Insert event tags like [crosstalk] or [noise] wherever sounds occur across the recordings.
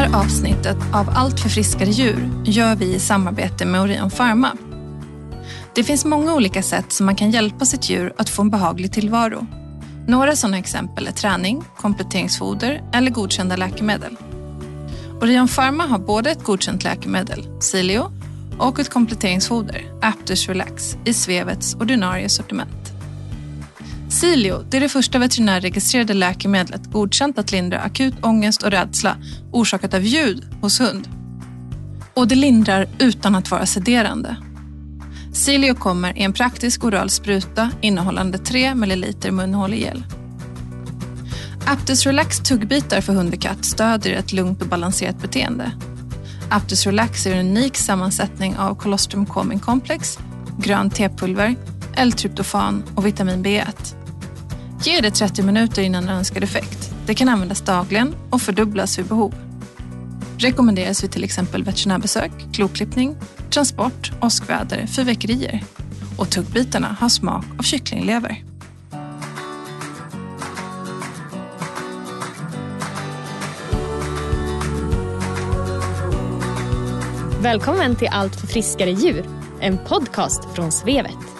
här avsnittet av Allt för friskare djur gör vi i samarbete med Orion Pharma. Det finns många olika sätt som man kan hjälpa sitt djur att få en behaglig tillvaro. Några sådana exempel är träning, kompletteringsfoder eller godkända läkemedel. Orion Pharma har både ett godkänt läkemedel, Silio, och ett kompletteringsfoder, Aptus Relax, i Svevets ordinarie sortiment. Silio det är det första veterinärregistrerade läkemedlet godkänt att lindra akut ångest och rädsla orsakat av ljud hos hund. Och det lindrar utan att vara sederande. Silio kommer i en praktisk oral spruta innehållande 3 ml munhålegel. Aptus Relax tuggbitar för hund och katt stödjer ett lugnt och balanserat beteende. Aptus Relax är en unik sammansättning av colostrum Comin complex, grönt tepulver, L-tryptofan och vitamin B1. Ge det 30 minuter innan önskad effekt. Det kan användas dagligen och fördubblas vid behov. Rekommenderas vid till exempel veterinärbesök, kloklippning, transport, åskväder, fyrverkerier. Och tuggbitarna har smak av kycklinglever. Välkommen till Allt för friskare djur, en podcast från Svevet.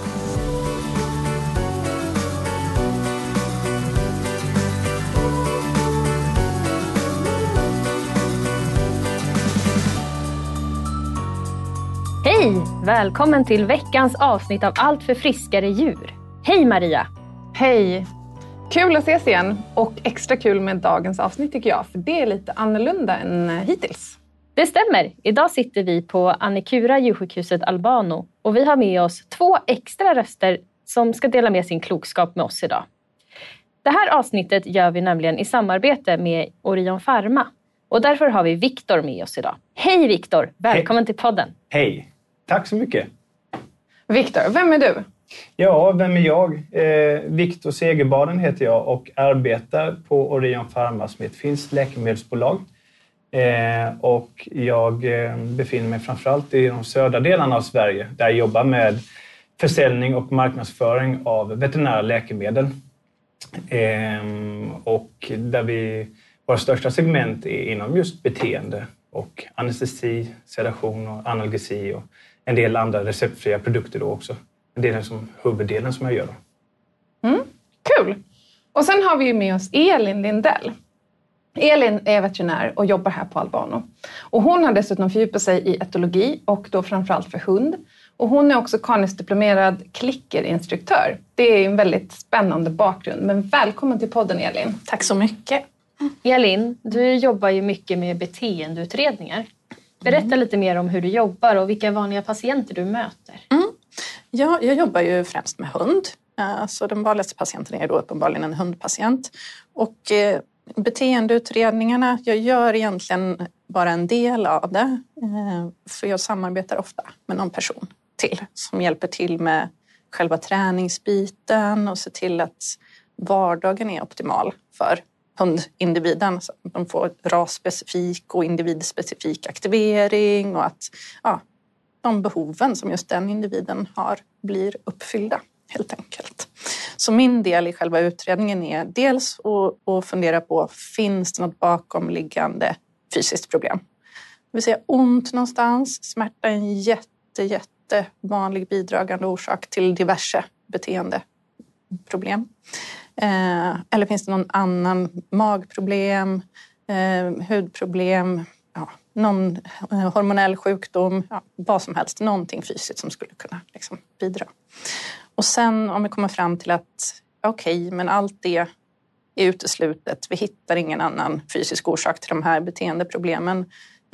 Hej! Välkommen till veckans avsnitt av Allt för friskare djur. Hej Maria! Hej! Kul att ses igen och extra kul med dagens avsnitt tycker jag, för det är lite annorlunda än hittills. Det stämmer. Idag sitter vi på Annikura djursjukhuset Albano och vi har med oss två extra röster som ska dela med sin klokskap med oss idag. Det här avsnittet gör vi nämligen i samarbete med Orion Pharma och därför har vi Viktor med oss idag. Hej Viktor! Välkommen Hej. till podden. Hej! Tack så mycket. Viktor, vem är du? Ja, vem är jag? Eh, Viktor Segerbaden heter jag och arbetar på Orion Pharma som är ett finskt läkemedelsbolag. Eh, och jag eh, befinner mig framförallt i de södra delarna av Sverige där jag jobbar med försäljning och marknadsföring av veterinära läkemedel. Eh, och där vi, våra största segment är inom just beteende och anestesi, sedation och analgesi och en del andra receptfria produkter då också. Det är som huvuddelen som jag gör. Då. Mm, kul! Och sen har vi ju med oss Elin Lindell. Elin är veterinär och jobbar här på Albano. Och hon har dessutom fördjupat sig i etologi och då framförallt för hund. Och hon är också Canis-diplomerad klickerinstruktör. Det är en väldigt spännande bakgrund. Men välkommen till podden Elin. Tack så mycket. Elin, du jobbar ju mycket med beteendeutredningar. Berätta lite mer om hur du jobbar och vilka vanliga patienter du möter. Mm. Ja, jag jobbar ju främst med hund. Eh, Så den vanligaste patienten är då uppenbarligen en hundpatient. Och eh, beteendeutredningarna, jag gör egentligen bara en del av det. eh, För jag samarbetar ofta med någon person till som hjälper till med själva träningsbiten och ser till att vardagen är optimal för hundindividen. Så att de får rasspecifik och individspecifik aktivering och att ja, de behoven som just den individen har blir uppfyllda helt enkelt. Så min del i själva utredningen är dels att, fundera på finns det något bakomliggande fysiskt problem? Det vill säga ont någonstans, smärta är en jätte, jätte vanlig bidragande orsak till diverse beteendeproblem. Eh, eller finns det någon annan magproblem, eh, hudproblem, ja, någon eh, hormonell sjukdom, ja, vad som helst, någonting fysiskt som skulle kunna liksom, bidra. Och sen om vi kommer fram till att okej, okay, men allt det är uteslutet, vi hittar ingen annan fysisk orsak till de här beteendeproblemen.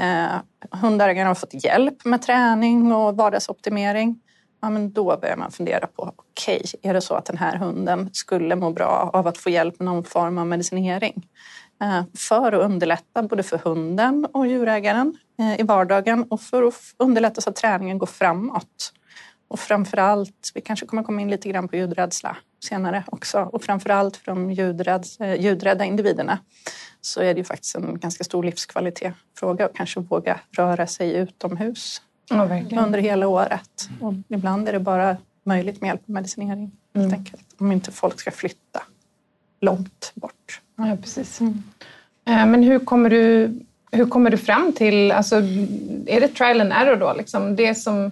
Eh, hundägaren har fått hjälp med träning och vardagsoptimering. Ja, men då börjar man fundera på, okej, okay, är det så att den här hunden skulle må bra av att få hjälp med någon form av medicinering? Eh, för att underlätta både för hunden och djurägaren eh, i vardagen och för att underlätta så att träningen går framåt. Och framför allt, vi kanske kommer komma in lite grann på ljudrädsla senare också, och framför allt för de ljudrädd, eh, ljudrädda individerna så är det ju faktiskt en ganska stor livskvalitetsfråga att kanske våga röra sig utomhus ja, under hela året. Och ibland är det bara möjligt med hjälp av medicinering. Mm. enkelt. Om inte folk ska flytta långt bort. Ja, precis. Mm. Men hur kommer du, hur kommer du fram till, alltså, är det trial and error då? Liksom det som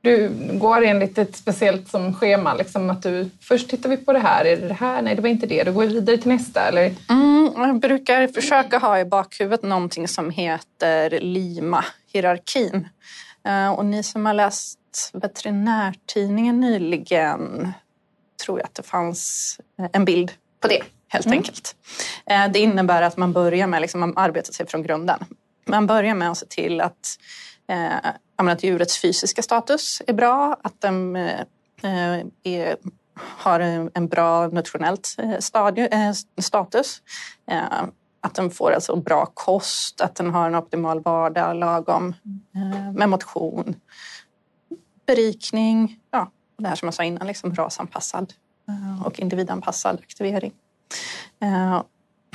du går enligt ett speciellt som schema, liksom att du först tittar vi på det här, är det det här? Nej, det var inte det. Då går vi vidare till nästa, eller? Mm, jag brukar försöka ha i bakhuvudet någonting som heter LIMA-hierarkin. Eh, och ni som har läst veterinärtidningen nyligen tror jag att det fanns eh, en bild på det helt mm. enkelt. Eh, det innebär att man börjar med liksom, man arbetar sig från grunden. Man börjar med att se till att, eh, att djurets fysiska status är bra, att den eh, är, har en bra nationellt eh, status. Eh, att den får alltså bra kost, att den har en optimal vardag lagom med motion berikning, ja, det här som jag sa innan, liksom rasanpassad eh, och individanpassad aktivering. Eh,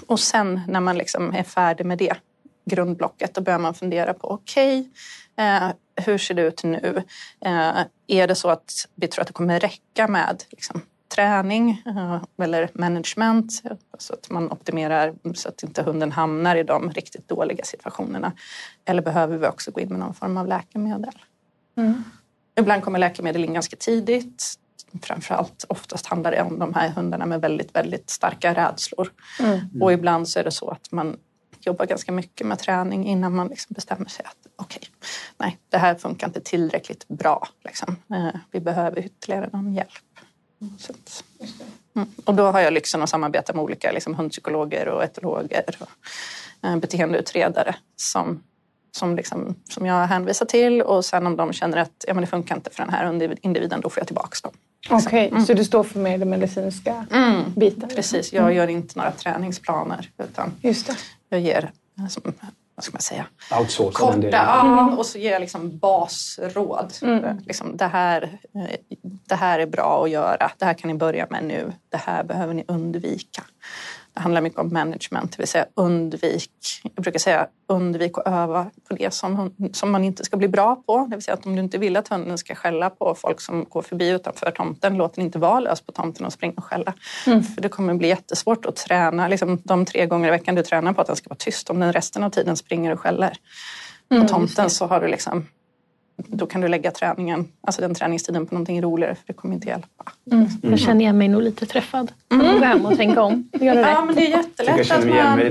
och sen när man liksom är färdig med det grundblocket, då börjar man fundera på okej, okay, eh, hur ser det ut nu? Är det så att vi tror att det kommer räcka med liksom, träning eller management så att man optimerar så att inte hunden hamnar i de riktigt dåliga situationerna? Eller behöver vi också gå in med någon form av läkemedel? Mm. Ibland kommer läkemedel in ganska tidigt. Framförallt oftast handlar det om de här hundarna med väldigt, väldigt starka rädslor. Mm. Och ibland så är det så att man jobbar ganska mycket med träning innan man liksom bestämmer sig att okej, okay, nej, det här funkar inte tillräckligt bra. Liksom. Eh, vi behöver ytterligare någon hjälp. Mm. Och då har jag lyxen att samarbeta med olika liksom, hundpsykologer och etologer och eh, beteendeutredare som som, liksom, som jag hänvisar till och sen om de känner att ja, men det funkar inte för den här individen, då får jag tillbaka dem. Okej, okay, mm. så du står för mer den medicinska mm. biten? Precis, jag mm. gör inte några träningsplaner utan Just det. jag ger som, vad ska man säga? Outsourca Korta, ja, mm. och så ger jag liksom basråd. Mm. Liksom, det, här, det här är bra att göra, det här kan ni börja med nu, det här behöver ni undvika. Handlar mycket om management, det vill säga undvik. Jag brukar säga undvik att öva på det som, som man inte ska bli bra på. Det vill säga att om du inte vill att hunden ska skälla på folk som går förbi utanför tomten, låt den inte vara lös på tomten och springa och skälla. Mm. För det kommer bli jättesvårt att träna liksom, de tre gånger i veckan du tränar på att den ska vara tyst. Om den resten av tiden springer och skäller på mm, tomten så har du liksom då kan du lägga träningen, alltså den träningstiden på någonting roligare för det kommer inte hjälpa. Mm. Jag känner igen mig nog lite träffad. Mm. Gå hem och tänka om. Göra ja, men det är jättelätt att man, det, är,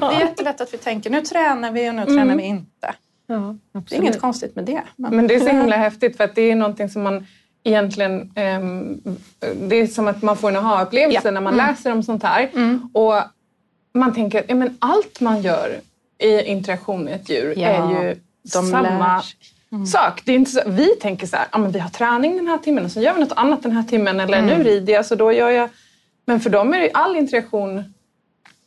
det är jättelätt att vi tänker nu tränar vi och nu mm. tränar vi inte. Ja, det är inget konstigt med det. Men, men det är så [laughs] himla häftigt för att det är någonting som man egentligen... Um, det är som att man får en aha-upplevelse ja. när man mm. läser om sånt här. Mm. Och man tänker att ja, allt man gör i interaktion med ett djur ja, är ju samma mm. sak. Det är inte så, vi tänker så här, ah, men vi har träning den här timmen och så gör vi något annat den här timmen eller mm. nu rider jag så då gör jag... Men för dem är det all interaktion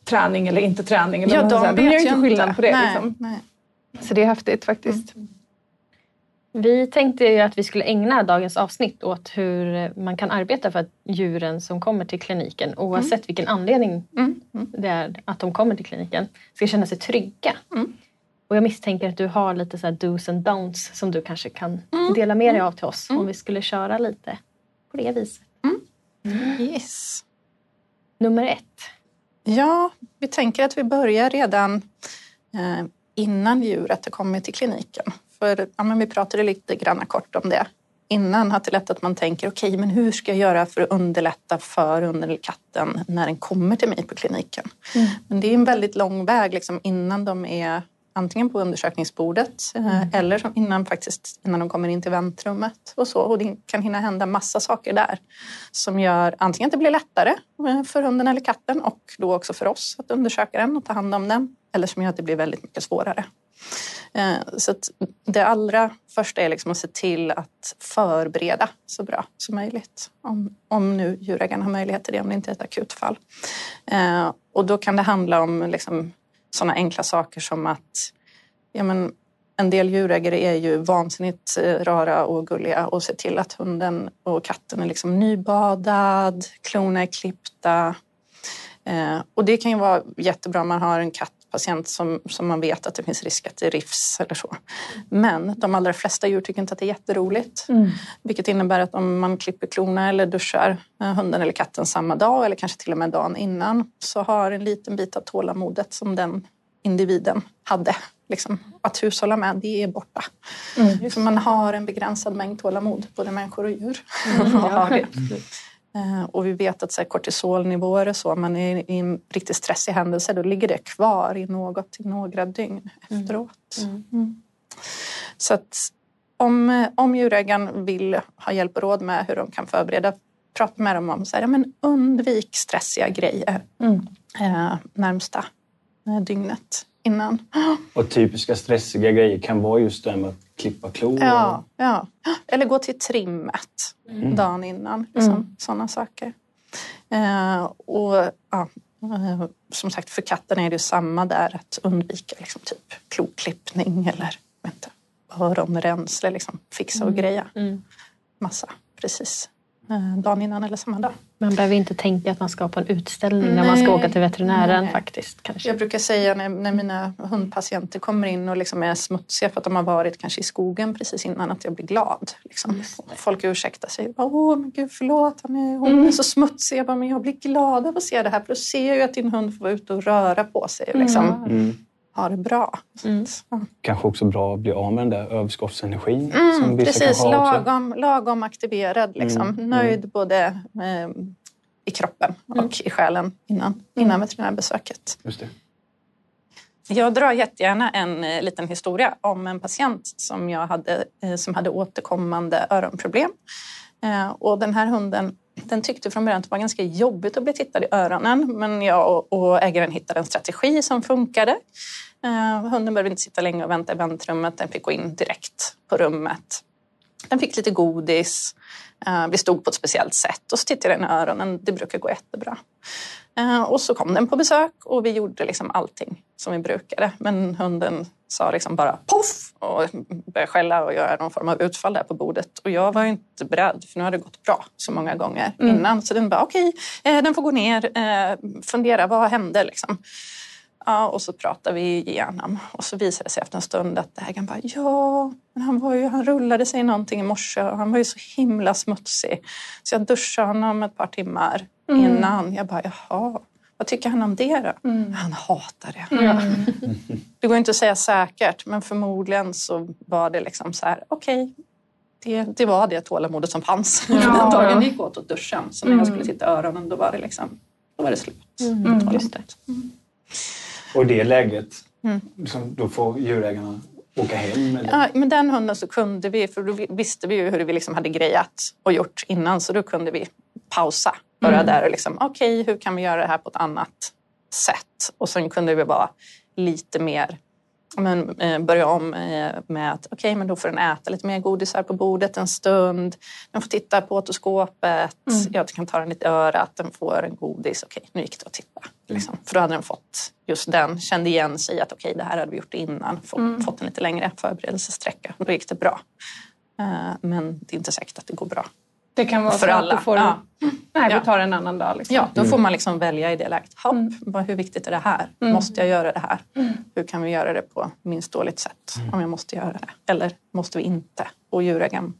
träning eller inte träning. Eller ja, de, de gör ju inte skillnad på det. Nej, liksom. nej. Så det är häftigt faktiskt. Mm. Vi tänkte ju att vi skulle ägna dagens avsnitt åt hur man kan arbeta för att djuren som kommer till kliniken, oavsett mm. vilken anledning mm. Mm. det är att de kommer till kliniken, ska känna sig trygga. Mm. Och jag misstänker att du har lite så dos and don'ts som du kanske kan mm. dela med dig av till oss mm. om vi skulle köra lite på det viset. Mm. Yes. Nummer ett. Ja, vi tänker att vi börjar redan eh, innan djuret har kommit till kliniken. För ja, men vi pratade lite grann kort om det innan. Att det är lätt att man tänker okej, okay, men hur ska jag göra för att underlätta för hunden eller katten när den kommer till mig på kliniken? Mm. Men det är en väldigt lång väg liksom, innan de är antingen på undersökningsbordet eh, mm. eller innan, faktiskt, innan de kommer in till väntrummet. Och, så. och det kan hinna hända massa saker där som gör antingen att det blir lättare eh, för hunden eller katten och då också för oss att undersöka den och ta hand om den eller som gör att det blir väldigt mycket svårare. Eh, så det allra första är liksom att se till att förbereda så bra som möjligt. Om, om nu djurägaren har möjlighet till det, om det inte är ett akutfall. Eh, och då kan det handla om liksom sådana enkla saker som att ja men, en del djurägare är ju vansinnigt eh, rara och gulliga och ser till att hunden och katten är liksom nybadad, klorna är klippta. Eh, och det kan ju vara jättebra om man har en katt kattpatient som, som man vet att det finns risk att det rivs eller så. Men de allra flesta djur tycker inte att det är jätteroligt. Mm. Vilket innebär att om man klipper klorna eller duschar eh, hunden eller katten samma dag eller kanske till och med dagen innan så har en liten bit av tålamodet som den individen hade liksom, att hushålla med, det är borta. Mm. Man har en begränsad mängd tålamod, både människor och djur. Mm. [laughs] ja, och vi vet att så här, kortisolnivåer och så, man är i en riktigt stressig händelse, då ligger det kvar i något till några dygn mm. efteråt. Mm. Mm. Så att om, om djurägaren vill ha hjälp och råd med hur de kan förbereda, prata med dem om så här, ja, men undvik stressiga grejer mm. eh, närmsta eh, dygnet innan. Och typiska stressiga grejer kan vara just det med att klippa klor? Ja, ja. eller gå till trimmet mm. dagen innan. Liksom. Mm. Sådana saker. Eh, och ja, eh, som sagt, för katten är det samma där. Att undvika liksom, typ kloklippning eller vänta, öronrensle, liksom, fixa och mm. greja. Mm. Massa, precis. Eh, dagen innan eller samma dag. Man behöver inte tänka att man ska på en utställning Nej. när man ska åka till veterinären Nej. faktiskt. Kanske. Jag brukar säga när, när mina hundpatienter kommer in och liksom är smutsiga för att de har varit kanske i skogen precis innan att jag blir glad. Liksom. Folk ursäktar sig. Åh men gud förlåt, hon är, hon mm. är så smutsig. Jag, bara, men jag blir glad av att se det här för då ser jag ju att din hund får vara ute och röra på sig. Liksom. Mm ha det bra. Mm. Kanske också bra att bli av med den där överskottsenergin. Mm, som precis, kan ha lagom, lagom aktiverad. Liksom. Mm. Nöjd mm. både eh, i kroppen och mm. i själen innan, innan mm. veterinärbesöket. Just det. Jag drar jättegärna en eh, liten historia om en patient som jag hade eh, som hade återkommande öronproblem. Eh, och den här hunden den tyckte från början att det var ganska jobbigt att bli tittad i öronen men jag och, ägaren hittade en strategi som funkade. Eh, hunden behövde inte sitta länge och vänta i väntrummet. Den fick gå in direkt på rummet. Den fick lite godis. Eh, vi stod på ett speciellt sätt och så tittade den i öronen. Det brukar gå jättebra. Uh, och så kom den på besök och vi gjorde liksom allting som vi brukade. Men hunden sa liksom bara poff och började skälla och göra någon form av utfall där på bordet. Och jag var inte beredd för nu hade det gått bra så många gånger mm. innan. Så den bara okej, okay, den får gå ner, fundera vad hände liksom. Ja, och så pratar vi igenom och så visar det sig efter en stund att ägaren bara ja, men han, var ju, han rullade sig någonting i morse och han var ju så himla smutsig. Så jag duschade honom ett par timmar mm. innan. Jag bara jaha, vad tycker han om det då? Mm. Han hatar det. Mm. Det går inte att säga säkert men förmodligen så var det liksom så här okej, okay, det, det, var det tålamodet som fanns. Ja. [laughs] Den dagen gick åt åt duschen. Så när jag skulle titta i öronen då var det, liksom, då var det slut. Mm. Just det. Mm. Och i det läget, mm. liksom, då får djurägarna åka hem? Eller? Ja, med den hunden så kunde vi, för då visste vi ju hur vi liksom hade grejat och gjort innan, så då kunde vi pausa. Bara mm. där och liksom, okej, okay, hur kan vi göra det här på ett annat sätt? Och sen kunde vi vara lite mer men, eh, börja om eh, med att okej, okay, men då får den äta lite mer godisar på bordet en stund. Den får titta på otoskopet. Mm. Jag kan ta den lite i örat. Den får en godis. Okej, okay, nu gick det att titta. Liksom. Mm. För då hade den fått just den, kände igen sig att okej, okay, det här hade vi gjort innan. Fått, mm. fått en lite längre förberedelsesträcka. Då gick det bra. Eh, men det är inte säkert att det går bra det kan vara för alla. Får, ja. Nej, vi tar en annan dag. Liksom. Ja, då får man liksom välja i det läget. Hopp, mm. Hur viktigt är det här? Mm. Måste jag göra det här? Mm. Hur kan vi göra det på minst dåligt sätt mm. om jag måste göra det? Eller måste vi inte? Och djurägaren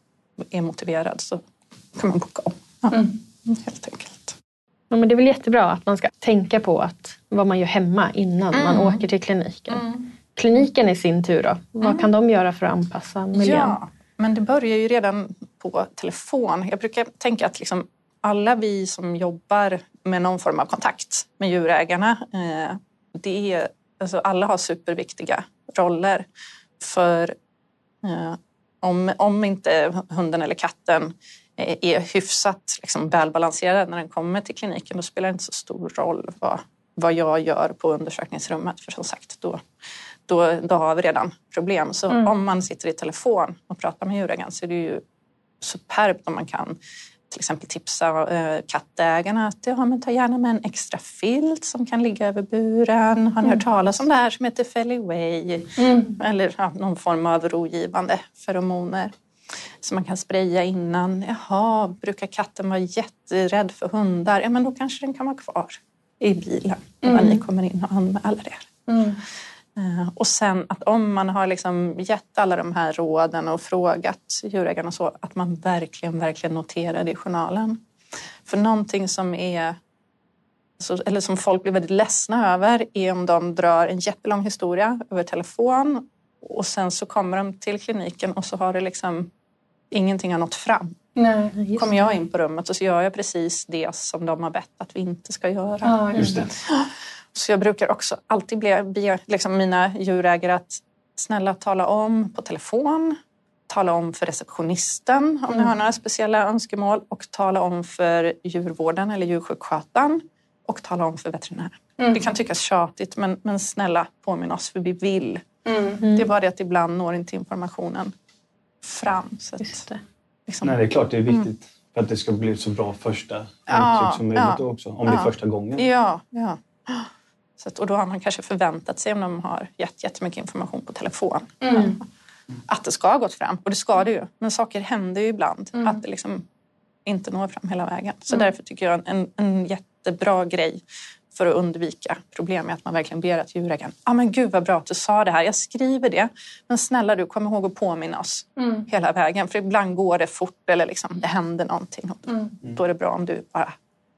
är motiverad så kan man boka om. Ja, mm. Helt enkelt. Ja, men det är väl jättebra att man ska tänka på att vad man gör hemma innan man mm. åker till kliniken. Kliniken i sin tur då? Vad kan de göra för att anpassa miljön? Ja, men det börjar ju redan på telefon. Jag brukar tänka att liksom alla vi som jobbar med någon form av kontakt med djurägarna, eh, det är, alltså alla har superviktiga roller. För eh, om, om inte hunden eller katten är hyfsat liksom, välbalanserad när den kommer till kliniken, då spelar det inte så stor roll vad, vad jag gör på undersökningsrummet. För som sagt, då, då, då har vi redan problem. Så mm. om man sitter i telefon och pratar med djurägaren så är det ju superbt om man kan till exempel tipsa eh, kattägarna att ja, men ta gärna med en extra filt som kan ligga över buren. Har ni mm. hört talas om det här som heter Feliway? Mm. Eller ja, någon form av rogivande feromoner som man kan spraya innan. Jaha, brukar katten vara jätterädd för hundar? Ja, men då kanske den kan vara kvar i bilen när mm. ni kommer in och anmäler er. Mm. Uh, och sen att om man har liksom gett alla de här råden och frågat djurägarna så, att man verkligen, verkligen noterar det i journalen. För någonting som är eller som folk blir väldigt ledsna över är om de drar en jättelång historia över telefon och sen så kommer de till kliniken och så har det liksom ingenting har nått fram. Nej, kommer jag in på rummet och så gör jag precis det som de har bett att vi inte ska göra. Ja, just det. Så jag brukar också alltid be, be liksom mina djurägare att snälla tala om på telefon, tala om för receptionisten om mm. ni har några speciella önskemål och tala om för djurvården eller djursjukskötaren och tala om för veterinären. Mm. Det kan tyckas tjatigt men, men snälla påminn oss för vi vill. Mm. Det är bara det att ibland når inte informationen fram. Så att, det. Liksom. Nej, det är klart det är viktigt mm. för att det ska bli så bra första ja, intryck som möjligt ja, också. Om ja, det är första gången. Ja, ja. Så att, och då har man kanske förväntat sig om de har gett jättemycket information på telefon. Mm. Att det ska ha gått fram. Och det ska det ju. Men saker händer ju ibland. Mm. Att det liksom inte når fram hela vägen. Så mm. därför tycker jag en, en jättebra grej för att undvika problem är att man verkligen ber att djurägaren, ja ah, men gud vad bra att du sa det här, jag skriver det, men snälla du kom ihåg att påminna oss mm. hela vägen för ibland går det fort eller liksom, det händer någonting. Mm. Då är det bra om du bara,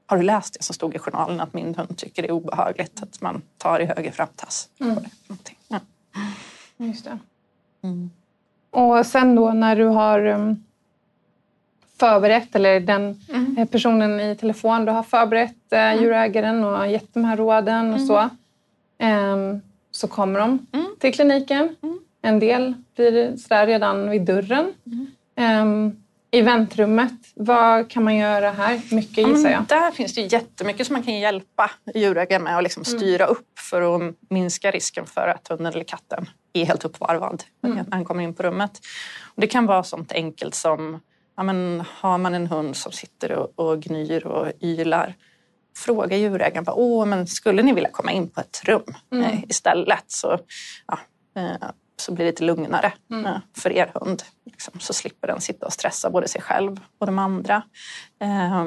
har du läst det som stod i journalen att min hund tycker det är obehagligt att man tar i höger framtass? Mm. Ja. Just det. Mm. Och sen då när du har um förberett, eller den mm. Personen i telefon du har förberett eh, mm. djurägaren och gett de här råden och mm. så. Um, så kommer de mm. till kliniken. Mm. En del blir sådär redan vid dörren. Um, i väntrummet, vad kan man göra här? Mycket gissar jag. där finns det jättemycket som man kan hjälpa djurägaren med att liksom styra mm. upp för att minska risken för att hunden eller katten är helt uppvarvad mm. när han kommer in på rummet. Och det kan vara sånt enkelt som ja, men har man en hund som sitter och, och gnyr och ylar fråga djurägaren Åh, men skulle ni vilja komma in på ett rum mm. eh, istället så, ja, eh, så blir det lite lugnare mm. eh, för er hund. Liksom, så slipper den sitta och stressa både sig själv och de andra. Eh,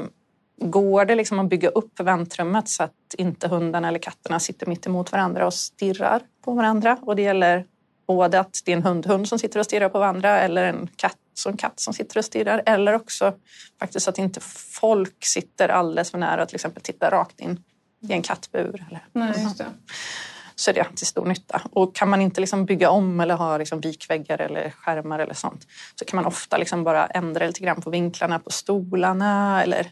går det liksom att bygga upp väntrummet så att inte hundarna eller katterna sitter mitt emot varandra och stirrar på varandra? Och det gäller både att det är en hundhund som sitter och stirrar på varandra eller en katt som katt som sitter och stirrar. Eller också faktiskt att inte folk sitter alldeles för nära och till exempel tittar rakt in i en kattbur. Eller Nej, just det. Så är det till stor nytta. Och kan man inte liksom bygga om eller ha liksom vikväggar eller skärmar eller sånt så kan man ofta liksom bara ändra lite grann på vinklarna på stolarna eller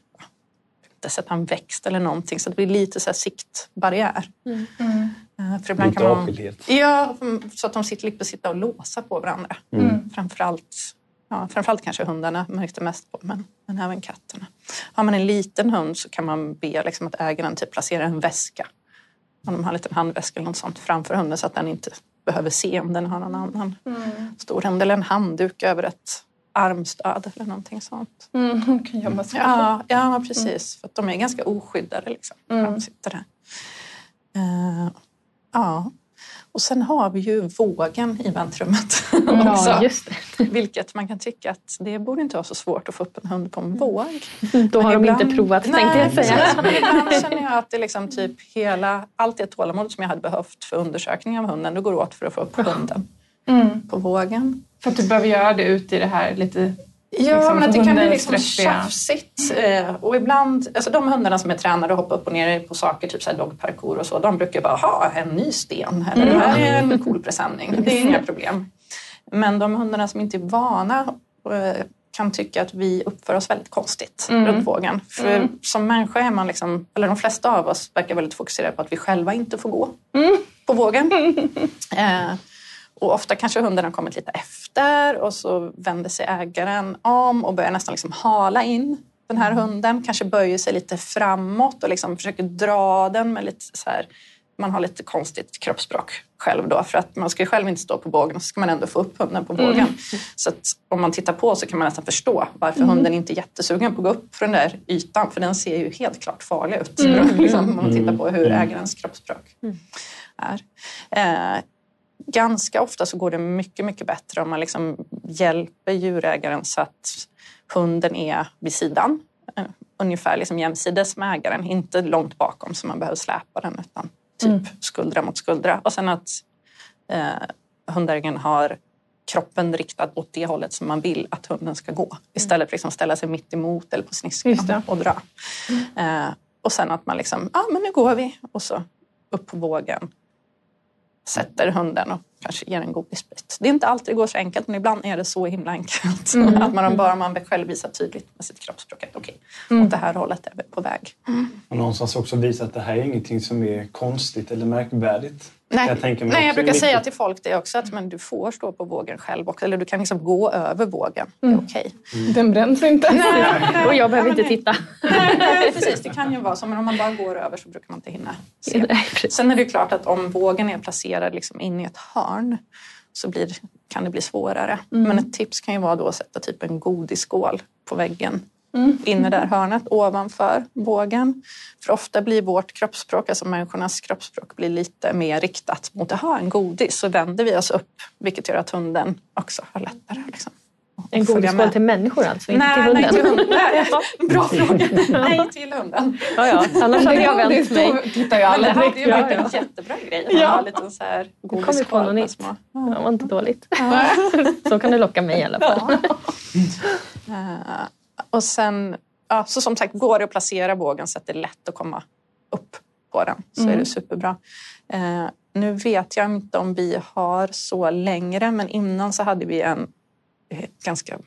inte sätta en växt eller någonting så det blir lite så här siktbarriär. Mm. Mm. För ibland kan man, ja, så att de slipper sitta och låsa på varandra. Mm. Framförallt ja, framförallt kanske hundarna märks det mest på, men, men även katterna. Har man en liten hund så kan man be liksom att ägaren typ placerar en väska, om de har en liten handväska eller något sånt framför hunden så att den inte behöver se om den har någon annan mm. stor hund eller en handduk över ett armstöd eller någonting sånt. Mm, kan gömma sig ja, ja, precis. Mm. För att de är ganska oskyddade liksom. Mm. De sitter där. Uh, ja. Och sen har vi ju vågen i väntrummet [laughs] ja, också. Vilket man kan tycka att det borde inte vara så svårt att få upp en hund på en våg. Då har men de ibland, inte provat nej, tänkte jag säga. men ibland känner jag att det liksom typ hela, allt det tålamod som jag hade behövt för undersökning av hunden, det går åt för att få upp hunden mm. på vågen. För att du behöver göra det ute i det här lite Ja, liksom, men det kan bli liksom tjafsigt. Eh, och ibland, alltså de hundarna som är tränade att hoppa upp och ner på saker, typ så dogparkour och så, de brukar bara ha en ny sten eller mm. det här är en cool presenning. Det är inga problem. Men de hundarna som inte är vana eh, kan tycka att vi uppför oss väldigt konstigt mm. runt vågen. För mm. som människa är man, liksom, eller de flesta av oss verkar väldigt fokuserade på att vi själva inte får gå mm. på vågen. [laughs] eh, och ofta kanske hunden har kommit lite efter och så vänder sig ägaren om och börjar nästan liksom hala in den här hunden. Kanske böjer sig lite framåt och liksom försöker dra den med lite så här man har lite konstigt kroppsspråk själv då för att man ska ju själv inte stå på bågen och så ska man ändå få upp hunden på bågen. Mm. Så om man tittar på så kan man nästan förstå varför mm. hunden inte är jättesugen på att gå upp för den där ytan för den ser ju helt klart farlig ut mm. [laughs] liksom, om man tittar på hur mm. ägarens kroppsspråk mm. är. Eh, ganska ofta så går det mycket, mycket bättre om man liksom hjälper djurägaren så att hunden är vid sidan eh, ungefär liksom jämsides med ägaren, inte långt bakom så man behöver släpa den utan typ mm. skuldra mot skuldra. Och sen att eh, hundägaren har kroppen riktad åt det hållet som man vill att hunden ska gå. Istället för att liksom ställa sig mitt emot eller på sniskan och dra. Mm. Eh, och sen att man liksom, ja ah, men nu går vi. Och så upp på vågen sätter hunden och kanske ger en godisbit. Det är inte alltid det går så enkelt men ibland är det så himla enkelt. Mm. [laughs] Att man bara man själv visar tydligt med sitt kroppsspråk att okej, okay, mm. åt det här hållet är vi på väg. Mm. Och någonstans också visa att det här är ingenting som är konstigt eller märkvärdigt. Nej, jag, Nej, jag brukar säga till folk det också att men du får stå på vågen själv också, eller du kan liksom gå över vågen. Det är mm. okej. Okay. Mm. Den bränns inte. Nej. [laughs] Och jag behöver inte titta. Nej, [laughs] precis. Det kan ju vara så, men om man bara går över så brukar man inte hinna se. Nej, Sen är det klart att om vågen är placerad liksom in i ett hörn så blir, kan det bli svårare. Mm. Men ett tips kan ju vara då att sätta typ en godisskål på väggen mm. inne där hörnet ovanför bågen. För ofta blir vårt kroppsspråk, alltså människornas kroppsspråk, blir lite mer riktat mot att ha en godis. Så vänder vi oss upp, vilket gör att hunden också har lättare. Liksom. En godisskål till människor alltså, inte nej, till hunden? Nej, till hunden. [laughs] Bra [laughs] fråga. nej, till hunden. Ja, ja. Annars hade jag vänt mig. Tittar jag Men det hade ju varit en jättebra grej. Att ja. ha lite så här godisskål. på något Små. Ja, det var inte dåligt. [laughs] så kan du locka mig i alla fall. uh, och sen, ja, så som sagt, går det att placera bågen så att det är lätt att komma upp på den så mm. är det superbra. Uh, nu vet jag inte om vi har så längre, men innan så hade vi en ganska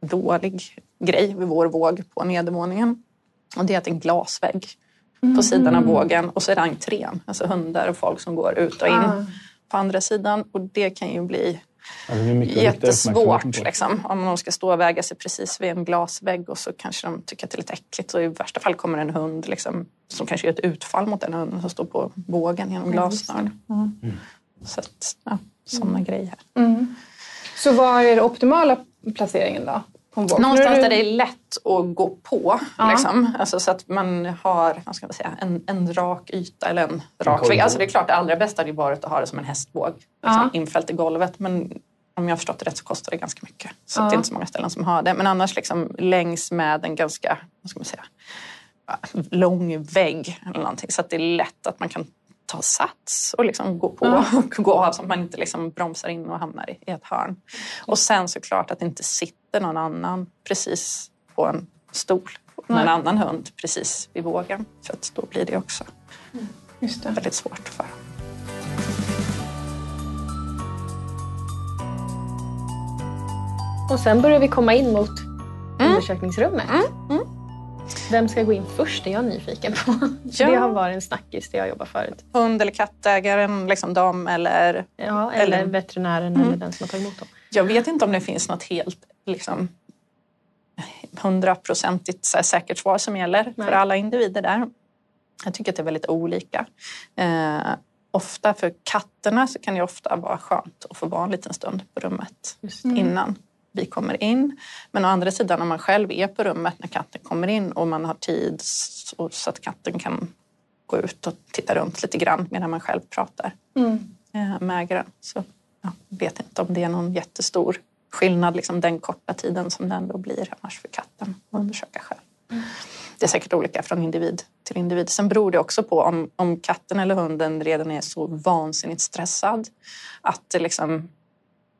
dålig grej vid vår våg på nedervåningen. Och det är att en glasvägg mm. på sidan av vågen och så är det entrén, alltså hundar och folk som går ut och in ah. på andra sidan. Och det kan ju bli ja, jättesvårt liksom, om de ska stå och väga sig precis vid en glasvägg och så kanske de tycker att det är lite äckligt. Och i värsta fall kommer en hund liksom, som kanske gör ett utfall mot den hunden som står på vågen genom glassnören. Mm. Så att, ja, sådana mm. grejer. Mm. Så vad är den optimala placeringen då? Någonstans där det är lätt att gå på. Ja. Liksom. Alltså, så att man har vad ska man säga, en, en rak yta eller en rak vägg. Alltså, det är klart det allra bästa hade varit att ha det som en hästbåg liksom, ja. infällt i golvet. Men om jag har förstått det rätt så kostar det ganska mycket. Så ja. det är inte så många ställen som har det. Men annars liksom, längs med en ganska vad ska man säga, lång vägg eller någonting. Så att det är lätt att man kan ta sats och liksom gå på mm. [laughs] och gå av så att man inte liksom bromsar in och hamnar i ett hörn. Och sen såklart att det inte sitter någon annan precis på en stol med en annan hund precis vid vågen. För att då blir det också mm. Det. väldigt svårt för Och sen börjar vi komma in mot mm. undersökningsrummet. Mm. Mm. Vem ska gå in först? Det är jag nyfiken på. [laughs] Ja. Det har varit en snackis där jag jobbar förut. Hund eller kattägaren, liksom de eller... Ja, eller, eller veterinären mm. eller den som har tagit emot dem. Jag vet inte om det finns något helt liksom, hundraprocentigt säkert svar som gäller Nej. för alla individer där. Jag tycker att det är väldigt olika. Eh, ofta för katterna så kan det ofta vara skönt att få vara en liten stund på rummet innan vi kommer in. Men å andra sidan om man själv är på rummet när katten kommer in och man har tid så att katten kan gå ut och titta runt lite grann medan man själv pratar mm. Eh, med ägaren. Så jag vet inte om det är någon jättestor skillnad liksom den korta tiden som det ändå blir annars för katten att undersöka själv. Mm. Det är säkert olika från individ till individ. Sen beror det också på om, om katten eller hunden redan är så vansinnigt stressad att det liksom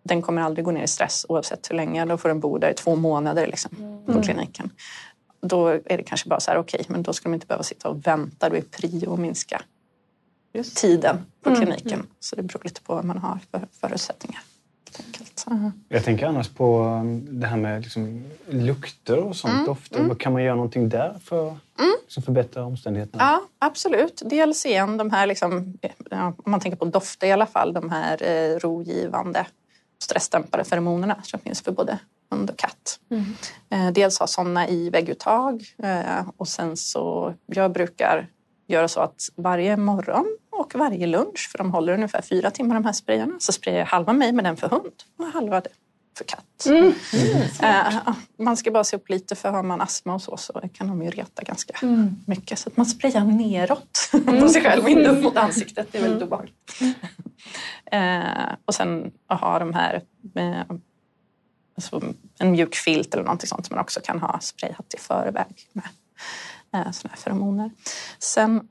den kommer aldrig gå ner i stress oavsett hur länge. Då får den bo där i två månader liksom, på mm. kliniken. Då är det kanske bara så här, okej, okay, men då ska de inte behöva sitta och vänta. Då är prio att minska Just. tiden på mm. kliniken. Mm. Så det beror lite på vad man har för förutsättningar. Mm. Jag tänker annars på um, det här med liksom lukter och sånt, mm. dofter. Mm. Kan man göra någonting där för att mm. liksom förbättra omständigheterna? Ja, absolut. Dels igen de här, liksom, om man tänker på dofter i alla fall, de här eh, rogivande stressdämpade feromonerna som finns för både hund och katt. Mm. Eh, dels ha sådana i vägguttag eh, och sen så, jag brukar göra så att varje morgon Och varje lunch, för de håller ungefär fyra timmar de här sprayarna, så sprayar jag halva mig med den för hund och halva det för katt. Mm. Mm. Uh, man ska bara se upp lite för har man astma och så så kan de ju reta ganska mm. mycket. Så att man sprayar neråt [laughs] mm. på sig själv, inte upp mot ansiktet. Det är väldigt mm. obehagligt. Uh, och sen att ha de här uh, alltså en mjuk filt eller någonting sånt som man också kan ha sprayat i förväg med uh, sådana här feromoner. Sen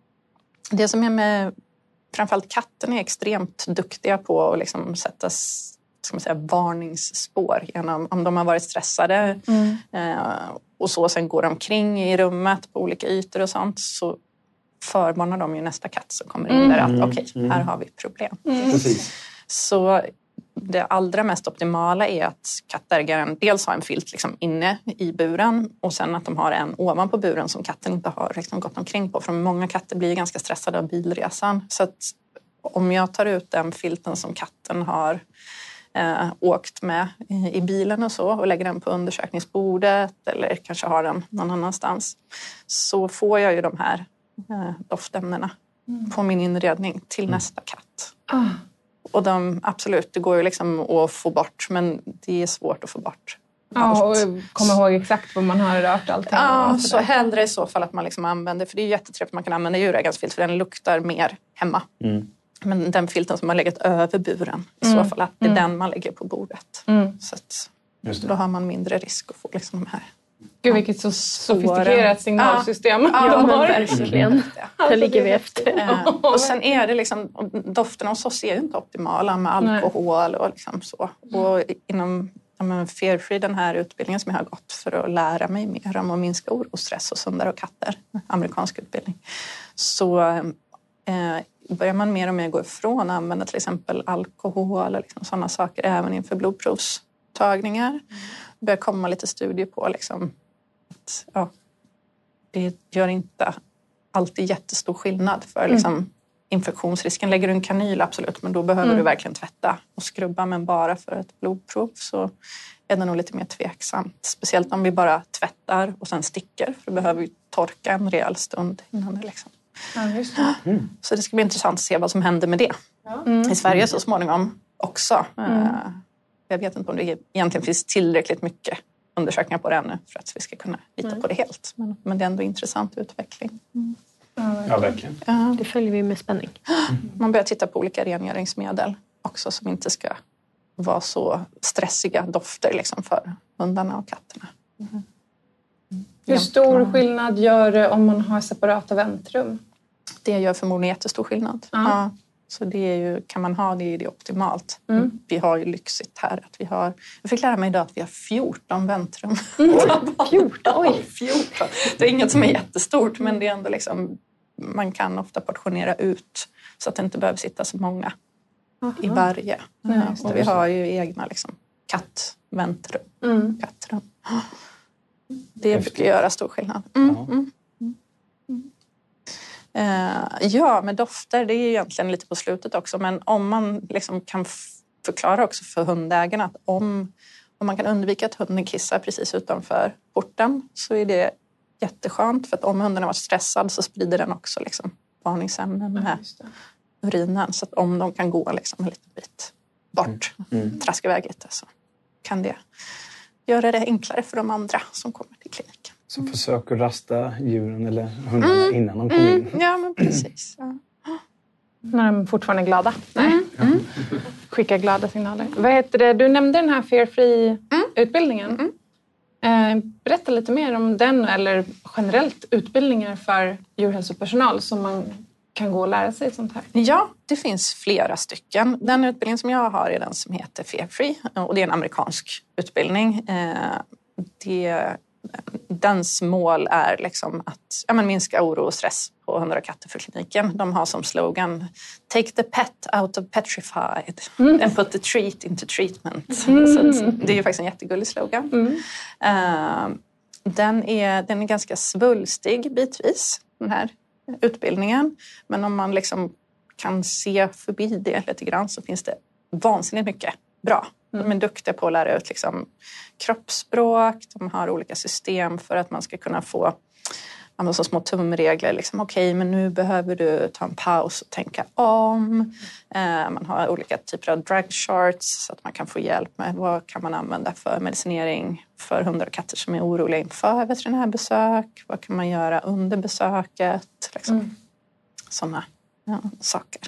det som är med framförallt katten är extremt duktiga på att liksom sätta ska man säga, varningsspår genom om de har varit stressade mm. eh, och så sen går omkring i rummet på olika ytor och sånt så förvarnar de ju nästa katt som kommer in mm. där att mm. okej, okay, här har vi problem. Mm. Så det allra mest optimala är att kattägaren dels har en filt liksom inne i buren och sen att de har en ovanpå buren som katten inte har liksom gått omkring på. För många katter blir ganska stressade av bilresan. Så att om jag tar ut den filten som katten har eh, åkt med i bilen och så och lägger den på undersökningsbordet eller kanske har den någon annanstans så får jag ju de här eh, doftämnena mm. på min inredning till mm. nästa katt. Ah. Och de, absolut, det går ju liksom att få bort men det är svårt att få bort. Ja, och komma ihåg exakt vad man har rört allting. Ja, så hellre i så fall att man liksom använder, för det är jättetrevligt att man kan använda djurägarsfilt för den luktar mer hemma. Mm. Men den filten som har legat över buren, i mm. så fall att det är mm. den man lägger på bordet. Mm. Så att, då har man mindre risk att få liksom de här Gud vilket så sofistikerat signalsystem ja, de har. verkligen. Där ligger vi efter. Eh, och sen är det liksom, dofterna hos oss är ju inte optimala med alkohol och liksom så. Och inom ja, Fearfree, den här utbildningen som jag har gått för att lära mig mer om att minska oro, stress hos hundar och katter, amerikansk utbildning, så eh, börjar man mer och mer gå ifrån att använda till exempel alkohol och liksom sådana saker även inför blodprovstagningar. Mm. Det börjar komma lite studier på liksom, att ja, det gör inte alltid jättestor skillnad för mm. liksom, infektionsrisken. Lägger du en kanyl, absolut, men då behöver mm. du verkligen tvätta och skrubba. Men bara för ett blodprov så är det nog lite mer tveksamt. Speciellt om vi bara tvättar och sen sticker, för det behöver ju torka en rejäl stund innan det liksom Ja, det. Mm. Så det ska bli intressant att se vad som händer med det mm. i Sverige så småningom också. Mm. Eh, jag vet inte om det egentligen finns tillräckligt mycket undersökningar på det ännu för att vi ska kunna lita på det helt. Men, men det är ändå intressant utveckling. Mm. Ja, verkligen. Ja. Det följer vi med spänning. [gasps] Man börjar titta på olika rengöringsmedel också som inte ska vara så stressiga dofter liksom för hundarna och katterna. Hur stor skillnad gör det om man har separata väntrum? Det gör förmodligen jättestor skillnad. Mm. Ja. Så det är ju, kan man ha det är det optimalt. Mm. Vi har ju lyxigt här. Att vi har, jag fick lära mig idag att vi har 14 väntrum. Mm. [laughs] 14? Oj. 14! Det är inget som är jättestort men det är ändå liksom, man kan ofta portionera ut så att det inte behöver sitta så många Aha. i varje. Ja, vi har ju egna liksom, kattväntrum. Mm. Kattrum. Det brukar göra stor skillnad. Mm, mm, mm. Uh, ja, med dofter, det är egentligen lite på slutet också, men om man liksom kan förklara också för hundägarna att om, om man kan undvika att hunden kissar precis utanför porten så är det jätteskönt för att om hunden har varit stressad så sprider den också liksom varningsämnen med ja, urinen. Så att om de kan gå liksom en liten bit bort, mm. mm. traska iväg lite så kan det göra det enklare för de andra som kommer till kliniken. Så försök att rasta djuren eller hundarna mm. innan de kommer in. Mm. Ja, men precis. Ja. När de fortfarande är glada. Nej. Mm. Skicka glada signaler. Vad heter det? Du nämnde den här Fear Free-utbildningen. Mm. Mm. Eh, berätta lite mer om den eller generellt utbildningar för djurhälsopersonal som man kan gå och lära sig sånt här? Ja, det finns flera stycken. Den utbildning som jag har är den som heter Fear Free och det är en amerikansk utbildning. Eh, det, dens mål är liksom att ja, minska oro och stress på hundar katter för kliniken. De har som slogan Take the pet out of petrified mm. and put the treat into treatment. Mm. Så det är faktiskt en jättegullig slogan. Mm. Uh, den, är, den är ganska svulstig bitvis, den här utbildningen. Men om man liksom kan se förbi det lite grann så finns det vansinnigt mycket bra. De är duktiga på att lära ut liksom kroppsspråk, de har olika system för att man ska kunna få ja, så små tumregler. Liksom, Okej, okay, men nu behöver du ta en paus och tänka om. Eh, man har olika typer av drug charts så att man kan få hjälp med vad kan man använda för medicinering för hundar och katter som är oroliga inför veterinärbesök. Vad kan man göra under besöket? Liksom. Mm. Sådana ja, saker.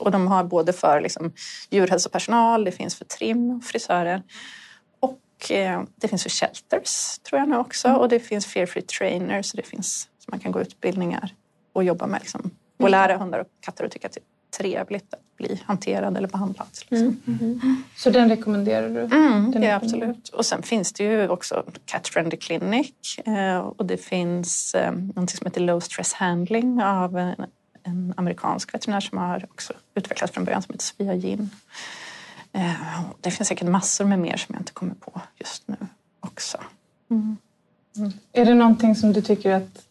Och de har både för liksom, djurhälsopersonal, det finns för trim och frisörer. Och eh, det finns för shelters tror jag nu också mm. och det finns fear free trainers det finns så man kan gå utbildningar och jobba med liksom, och mm. lära hundar och katter att tycka att det är trevligt att bli hanterad eller behandlad. Liksom. Mm. Mm. Så den rekommenderar du? Mm, den ja, absolut. Och sen finns det ju också Cat Friendly Clinic eh, och det finns eh, något som heter Low Stress Handling av en, en amerikansk veterinär som har också utvecklats från början som heter Sofia Jin. Eh, det finns säkert massor med mer som jag inte kommer på just nu också. Mm. Mm. Är det någonting som du tycker att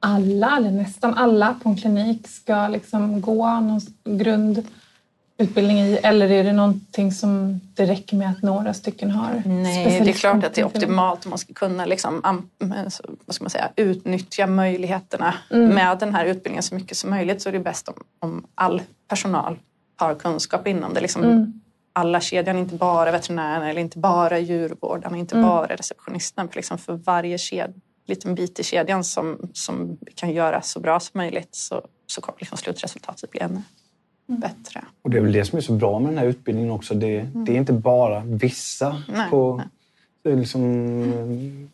alla, eller nästan alla på en klinik ska liksom gå någon grundutbildning i? Eller är det någonting som det räcker med att några stycken har? Nej, det är klart att det är optimalt om man ska kunna liksom, vad ska man säga, utnyttja möjligheterna mm. med den här utbildningen så mycket som möjligt så är det bäst om, om all personal har kunskap inom det. Liksom, mm alla kedjan, inte bara veterinärerna eller inte bara djurvårdarna, inte mm. bara receptionisten. För, liksom för varje ked, liten bit i kedjan som, som vi kan göra så bra som möjligt så, så kommer liksom slutresultatet bli ännu mm. bättre. Och det är väl det som är så bra med den här utbildningen också. Det, mm. det är inte bara vissa nej, på... Nej. Det är liksom,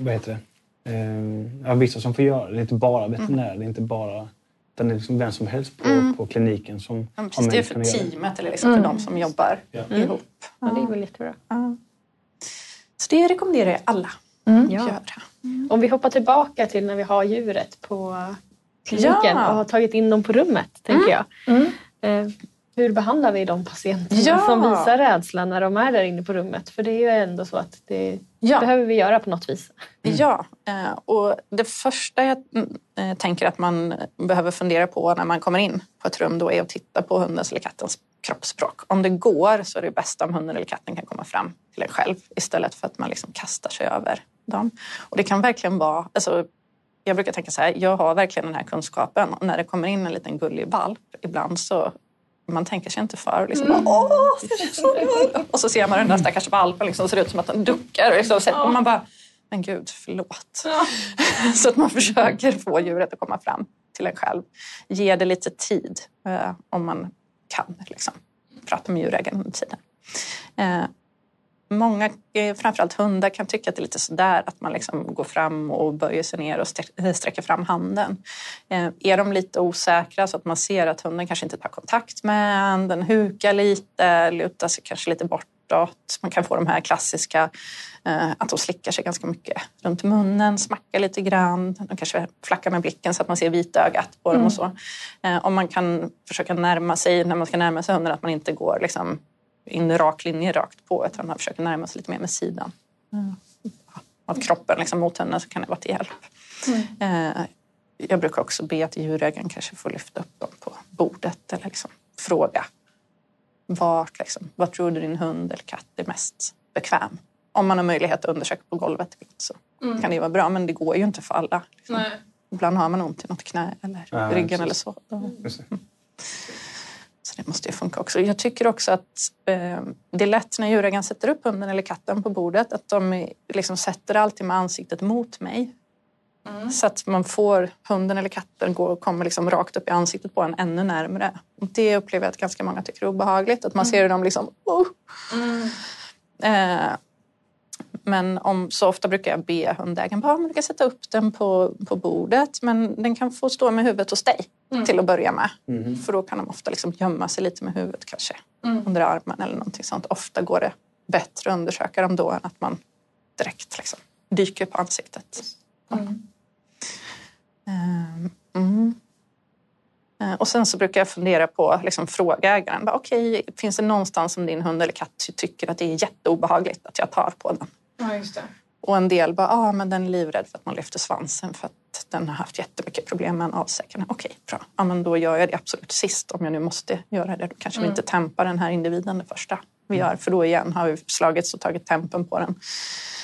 vad heter det? Eh, ja, vissa som får göra det. Det är inte bara veterinärer, det är inte bara utan det är liksom vem som helst på, mm. på kliniken som ja, precis, Det är för teamet eller liksom mm. för de som jobbar ja. ihop. Ja, det är väl jättebra. Ja. Så det rekommenderar jag alla mm. att göra. Mm. Om vi hoppar tillbaka till när vi har djuret på kliniken ja. och har tagit in dem på rummet, tänker jag. Mm. Mm. Eh, hur behandlar vi de patienterna ja. som visar rädsla när de är där inne på rummet? För det är ju ändå så att det ja. behöver vi göra på något vis. Mm. Ja, eh, och det första jag eh, tänker att man behöver fundera på när man kommer in på ett rum då är att titta på hundens eller kattens kroppsspråk. Om det går så är det bäst om hunden eller katten kan komma fram till en själv istället för att man liksom kastar sig över dem. Och det kan verkligen vara, alltså, jag brukar tänka så här, jag har verkligen den här kunskapen och när det kommer in en liten gullig valp ibland så man tänker sig inte för. Liksom, mm. och så ser man den där stackars valpen liksom, ser ut som att den duckar. Liksom, och man bara, men gud, förlåt. Ja. [laughs] så att man försöker få djuret att komma fram till en själv. Ge det lite tid eh, om man kan. Liksom. Prata med djurägaren under tiden. Eh, Många, eh, framförallt hundar, kan tycka att det är lite sådär att man liksom går fram och böjer sig ner och eh, sträcker fram handen. Eh, är de lite osäkra så att man ser att hunden kanske inte tar kontakt med en, den hukar lite, lutar sig kanske lite bortåt. Man kan få de här klassiska, att de slickar sig ganska mycket runt munnen, smackar lite grann. De kanske flackar med blicken så att man ser vitögat på dem och så. Om man kan försöka närma sig, när man ska närma sig hunden, att man inte går liksom in rak linje rakt på utan man försöker närma sig lite mer med sidan mm. av kroppen liksom, mot henne så kan det vara till hjälp. Mm. Eh, jag brukar också be att djurägaren kanske får lyfta upp dem på bordet eller liksom fråga vart, liksom, vart tror du din hund eller katt är mest bekväm? Om man har möjlighet att undersöka på golvet så mm. kan det vara bra men det går ju inte för alla. Liksom. Ibland har man ont i något knä eller ja, ryggen eller så. Mm. Det måste ju funka också. Jag tycker också att eh, det är lätt när djurägaren sätter upp hunden eller katten på bordet att de liksom sätter alltid med ansiktet mot mig. Mm. Så att man får hunden eller katten gå och kommer liksom rakt upp i ansiktet på en ännu närmre. Det upplever jag att ganska många tycker är obehagligt. Att man mm. ser dem liksom... Oh. Mm. Eh, men om, så ofta brukar jag be hundägaren att man kan sätta upp den på, på bordet men den kan få stå med huvudet hos dig mm. till att börja med. Mm. För då kan de ofta liksom gömma sig lite med huvudet kanske mm. under armen eller någonting sånt. Ofta går det bättre att undersöka dem då än att man direkt liksom dyker på ansiktet. Mm. Mm. Eh, och sen så brukar jag fundera på, liksom, fråga ägaren, okej, okay, finns det någonstans som din hund eller katt tycker att det är jätteobehagligt att jag tar på den? Ja, just det. Och en del bara, ah, men den är livrädd för att man lyfter svansen för att den har haft jättemycket problem med en avsäckande. Okej, bra. Ja, men då gör jag det absolut sist om jag nu måste göra det. Då kanske mm. vi inte tempar den här individen det första vi gör. För då igen har vi slagit och tagit tempen på den.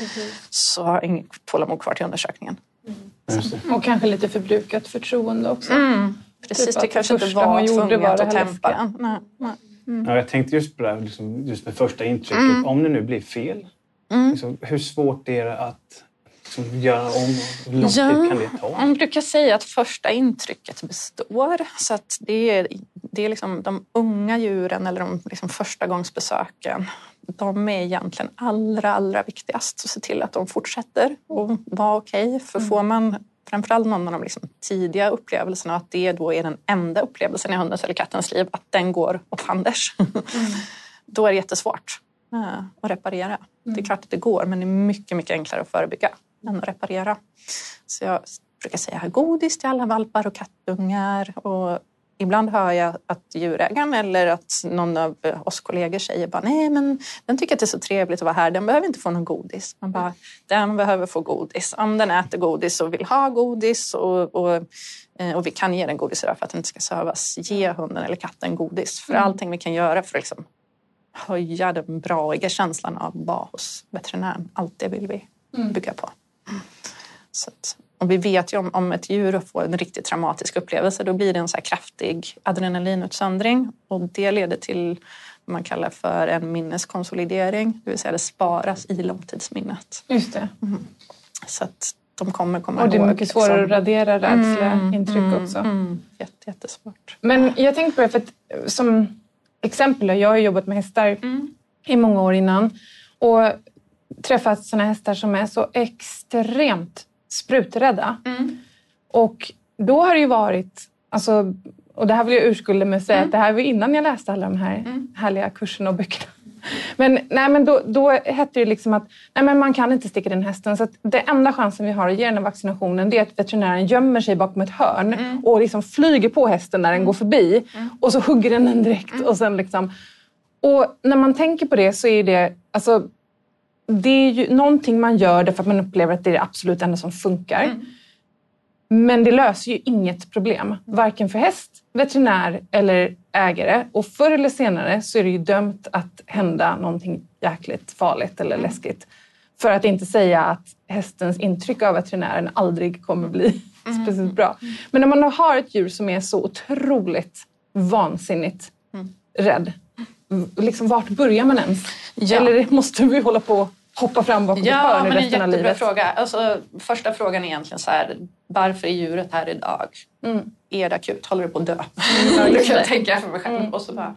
Mm. Så har inget tålamod kvar till undersökningen. Mm. Och kanske lite förbrukat förtroende också. Mm. Precis, Typ det kanske inte första var hon tvunget var att tempa. Nej, nej. Ja, jag tänkte just på det här liksom, just med första intrycket. Mm. Om det nu blir fel, liksom, hur svårt är det att liksom, göra om? Hur lång tid kan det ta? Man brukar säga att första intrycket består. Så att det är, det är liksom de unga djuren eller de liksom förstagångsbesöken. De är egentligen allra, allra viktigast. att se till att de fortsätter och vara okej. För får man framförallt någon av de liksom tidiga upplevelserna att det då är den enda upplevelsen i hundens eller kattens liv, att den går åt fanders. [laughs] då är det jättesvårt eh, att reparera. Det är klart att det går, men det är mycket, mycket enklare att förebygga än att reparera. Så jag brukar säga godis till alla valpar och kattungar. Och ibland hör jag att djurägaren eller att någon av oss kollegor säger bara nej men den tycker att det är så trevligt att vara här, den behöver inte få någon godis. Man bara, den behöver få godis. Om den äter godis och vill ha godis och, och, eh, och vi kan ge den godis idag för att den inte ska sövas, ge hunden eller katten godis. För allting vi kan göra för att liksom höja den braiga känslan av att vara hos veterinären, allt det vill vi bygga på. Så att, och vi vet ju om, om ett djur får en riktigt traumatisk upplevelse då blir det en så kraftig adrenalinutsöndring och det leder till vad man kallar för en minneskonsolidering, det vill säga det sparas i långtidsminnet. Just det. Så att de kommer komma Och det är ihåg, mycket svårare liksom. att radera rädsleintryck också. Mm, jätte, jättesvårt. Men jag tänkte på det, för att, som exempel, jag har jobbat med hästar i många år innan och träffat sådana hästar som är så extremt spruträdda. Och då har det ju varit, alltså, och det här vill jag urskulda mig och säga att det här var innan jag läste alla de här härliga kurserna och böckerna. [laughs] Men, nej, men då, då hette det liksom att nej, men man kan inte sticka den hästen. Så att det enda chansen vi har att ge den här vaccinationen det är att veterinären gömmer sig bakom ett hörn och liksom flyger på hästen när den går förbi. Och så hugger den den direkt. Och, sen liksom, och när man tänker på det så är det, alltså, det är ju någonting man gör därför att man upplever att det är det absolut enda som funkar. Men det löser ju inget problem, varken för häst, veterinär eller ägare. Och förr eller senare så är det ju dömt att hända någonting jäkligt farligt eller läskigt. För att inte säga att hästens intryck av veterinären aldrig kommer bli [laughs] speciellt bra. Men när man har ett djur som är så otroligt vansinnigt rädd, v- liksom vart börjar man ens? Ja. Eller [laughs] måste vi hålla på hoppa fram bakom ett Ja, hörn i men en resten av jättebra livet? fråga. Alltså, första frågan är egentligen så här, varför är djuret här idag? Är det akut? Håller det på att dö? [laughs] [laughs] det kan jag tänka för mig själv. Och så bara,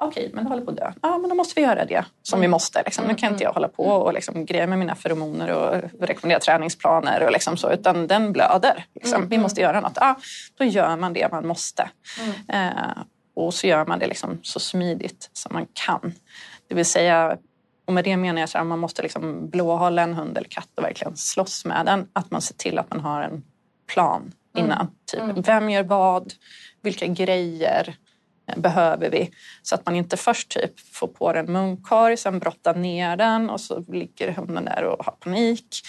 okej, men det håller på att dö. Ja, men då måste vi göra det som vi måste. Liksom. Nu kan inte jag hålla på och liksom greja med mina feromoner och rekommendera träningsplaner och liksom så, utan den blöder. Liksom. Vi måste göra något. Ja, då gör man det man måste. Eh, och så gör man det liksom så smidigt som man kan. Det vill säga, och med det menar jag att man måste liksom blåhålla en hund eller katt och verkligen slåss med den. Att man ser till att man har en plan innan. Typ, Vem gör vad? Vilka grejer behöver vi? Så att man inte först typ får på den munkorg, sen brottar ner den och så ligger hunden där och har panik.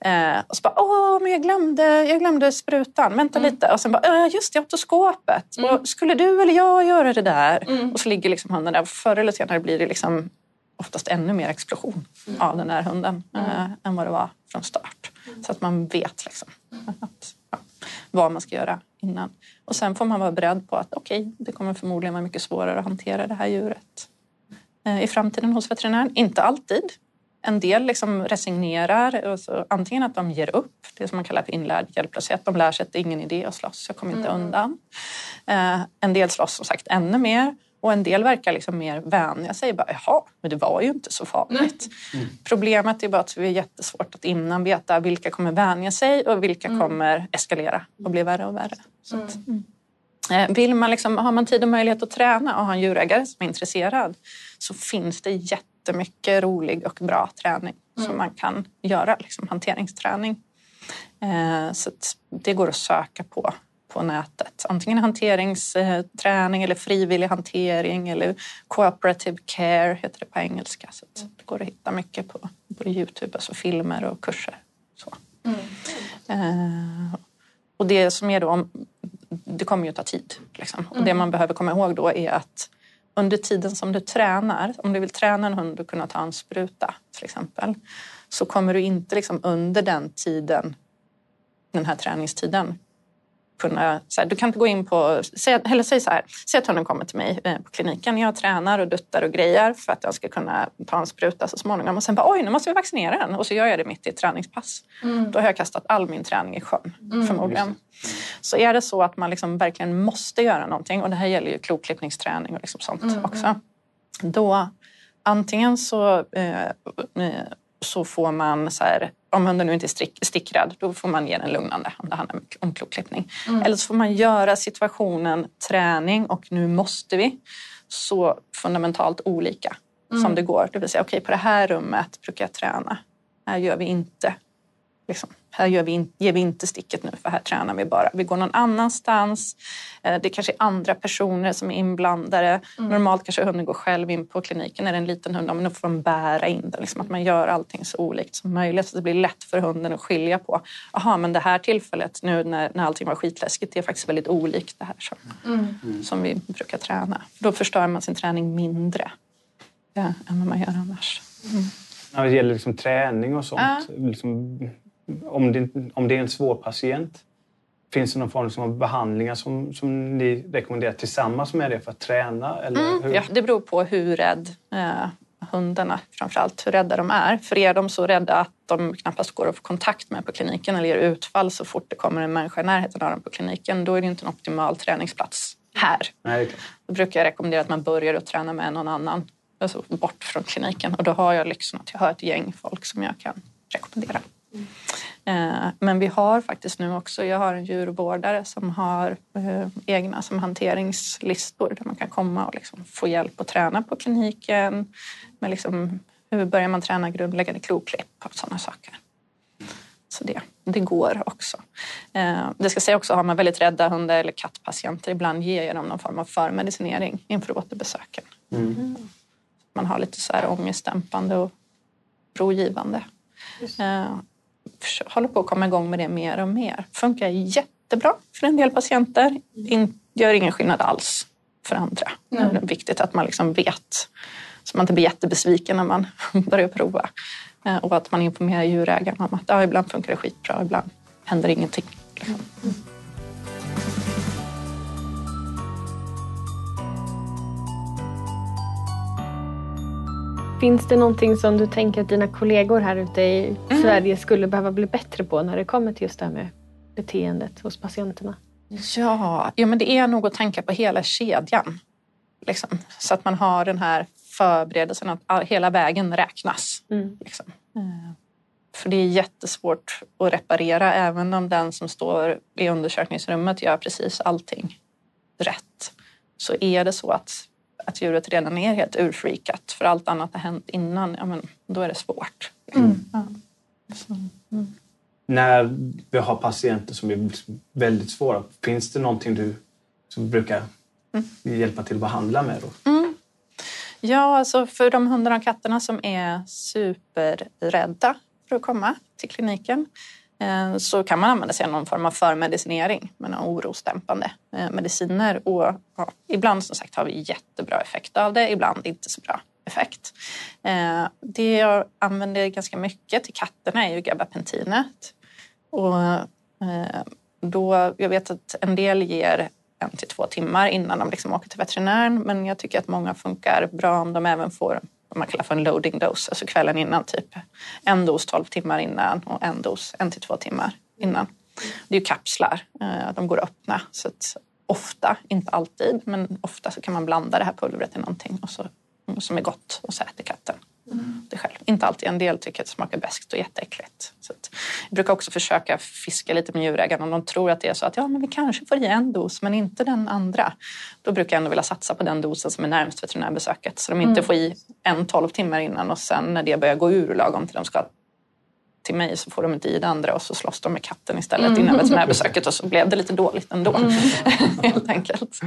Eh, och så bara, åh, men jag glömde, jag glömde sprutan, vänta lite. Och sen bara, äh, just det, otoskopet. Och skulle du eller jag göra det där? Och så ligger liksom hunden där. Förr eller senare blir det liksom oftast ännu mer explosion av den där hunden eh, än vad det var från start. Så att man vet liksom [laughs] att, ja, vad man ska göra innan. Och sen får man vara beredd på att okej, det kommer förmodligen vara mycket svårare att hantera det här djuret eh, i framtiden hos veterinären. Inte alltid. En del liksom resignerar, alltså antingen att de ger upp, det som man kallar för inlärd hjälplöshet. De lär sig att det är ingen idé att slåss, jag kommer inte undan. Eh, en del slåss som sagt ännu mer och en del verkar liksom mer vänja sig. Bara, Jaha, men det var ju inte så farligt. Problemet är bara att det är jättesvårt att innan veta vilka kommer vänja sig och vilka kommer eskalera och bli värre och värre. Så att, Eh, Vill man liksom, har man tid och möjlighet att träna och ha en djurägare som är intresserad så finns det jättemycket rolig och bra träning som man kan göra, liksom hanteringsträning. Eh, så det går att söka på på nätet. Antingen hanteringsträning eller frivillig hantering eller cooperative care heter det på engelska. Så det går att hitta mycket på, på Youtube, alltså filmer och kurser. Så. Eh, och det som är då, det kommer ju att ta tid. Liksom. Och det man behöver komma ihåg då är att under tiden som du tränar, om du vill träna en hund att kunna ta en spruta till exempel, så kommer du inte liksom under den tiden den här träningstiden kunna, så här, du kan inte gå in på, säg, eller säg så här, säg att hunden kommer till mig eh, på kliniken, jag tränar och duttar och grejer för att jag ska kunna ta en spruta så småningom och sen bara oj, nu måste vi vaccinera den och så gör jag det mitt i ett träningspass. Mm. Då har jag kastat all min träning i sjön mm. förmodligen. Så är det så att man liksom verkligen måste göra någonting och det här gäller ju klokklippningsträning och liksom sånt mm. också. Då antingen så, eh så får man så här, om hunden nu inte är stickrädd, då får man ge den lugnande om det handlar om klokklippning. Mm. Eller så får man göra situationen träning och nu måste vi så fundamentalt olika mm. som det går. Det vill säga, okej okay, på det här rummet brukar jag träna. Här gör vi inte Liksom, här gör vi in, ger vi inte sticket nu för här tränar vi bara. Vi går någon annanstans. Eh, det kanske är andra personer som är inblandade. Mm. Normalt kanske hunden går själv in på kliniken. Är det en liten hund, men då får de bära in den. Liksom att man gör allting så olikt som möjligt så det blir lätt för hunden att skilja på. Aha, men det här tillfället nu när, när allting var skitläskigt, det är faktiskt väldigt olikt det här som, mm. som vi brukar träna. Då förstör man sin träning mindre ja, än vad man gör annars. Mm. När det gäller liksom träning och sånt, ja. liksom, om det, om det är en svår patient? Finns det någon form av behandlingar som, som ni rekommenderar tillsammans med det för att träna? Eller mm, ja, det beror på hur rädd eh, hundarna framförallt, hur rädda de är. För är de så rädda att de knappast går att få kontakt med på kliniken eller ger utfall så fort det kommer en människa i närheten av dem på kliniken, då är det inte en optimal träningsplats här. Nej, då brukar jag rekommendera att man börjar att träna med någon annan, alltså bort från kliniken. Och då har jag lyxen att jag har ett gäng folk som jag kan rekommendera. Mm. Men vi har faktiskt nu också, jag har en djurvårdare som har eh, egna som hanteringslistor där man kan komma och liksom få hjälp att träna på kliniken. Med liksom, hur börjar man träna grundläggande kloklipp och sådana saker. Så det, det går också. Eh, det ska säga också, har man väldigt rädda hundar eller kattpatienter, ibland ger jag dem någon form av förmedicinering inför återbesöken. Mm. Man har lite så här ångestdämpande och rogivande håller på att komma igång med det mer och mer. Funkar jättebra för en del patienter. In, gör ingen skillnad alls för andra. Mm. Det är viktigt att man liksom vet så man inte blir jättebesviken när man [laughs] börjar prova. Eh, och att man informerar djurägaren om att ja, ibland funkar det skitbra, ibland händer ingenting. Mm. Finns det någonting som du tänker att dina kollegor här ute i mm. Sverige skulle behöva bli bättre på när det kommer till just det här med beteendet hos patienterna? Ja, ja men det är nog att tänka på hela kedjan. Liksom. Så att man har den här förberedelsen att hela vägen räknas. Mm. Liksom. Eh, för det är jättesvårt att reparera även om den som står i undersökningsrummet gör precis allting rätt. Så är det så att att djuret redan är helt urfreakat för allt annat har hänt innan, ja, men då är det svårt. Mm. Ja. Så, mm. När vi har patienter som är väldigt svåra, finns det någonting du som brukar mm. hjälpa till att behandla med? Då? Mm. Ja, alltså för de hundarna och katterna som är superrädda för att komma till kliniken Eh, så kan man använda sig av någon form av förmedicinering med orosdämpande eh, mediciner. Och, ja, ibland som sagt har vi jättebra effekt av det, ibland inte så bra effekt. Eh, det jag använder ganska mycket till katterna är ju gabapentinet. Och då, jag vet att en del ger en till två timmar innan de liksom åker till veterinären men jag tycker att många funkar bra om de även får vad man kallar för en loading dose, alltså kvällen innan. Typ en dos 12 timmar innan och en dos en till två timmar innan. Det är ju kapslar, eh, de går att öppna. Så att ofta, inte alltid, men ofta så kan man blanda det här pulvret i någonting och så, som är gott och så äter katten det själv. Inte alltid, en del tycker att det smakar beskt och jätteäckligt. Så att, jag brukar också försöka fiska lite med djurägarna om de tror att det är så att ja, men vi kanske får i en dos men inte den andra. Då brukar jag ändå vilja satsa på den dosen som är närmast veterinärbesöket så de inte mm. får i en 12 timmar innan och sen när det börjar gå ur lagom till de ska till mig så får de inte i det andra och så slåss de med katten istället mm. innan veterinärbesöket och så blev det lite dåligt ändå. Mm. [laughs] helt enkelt.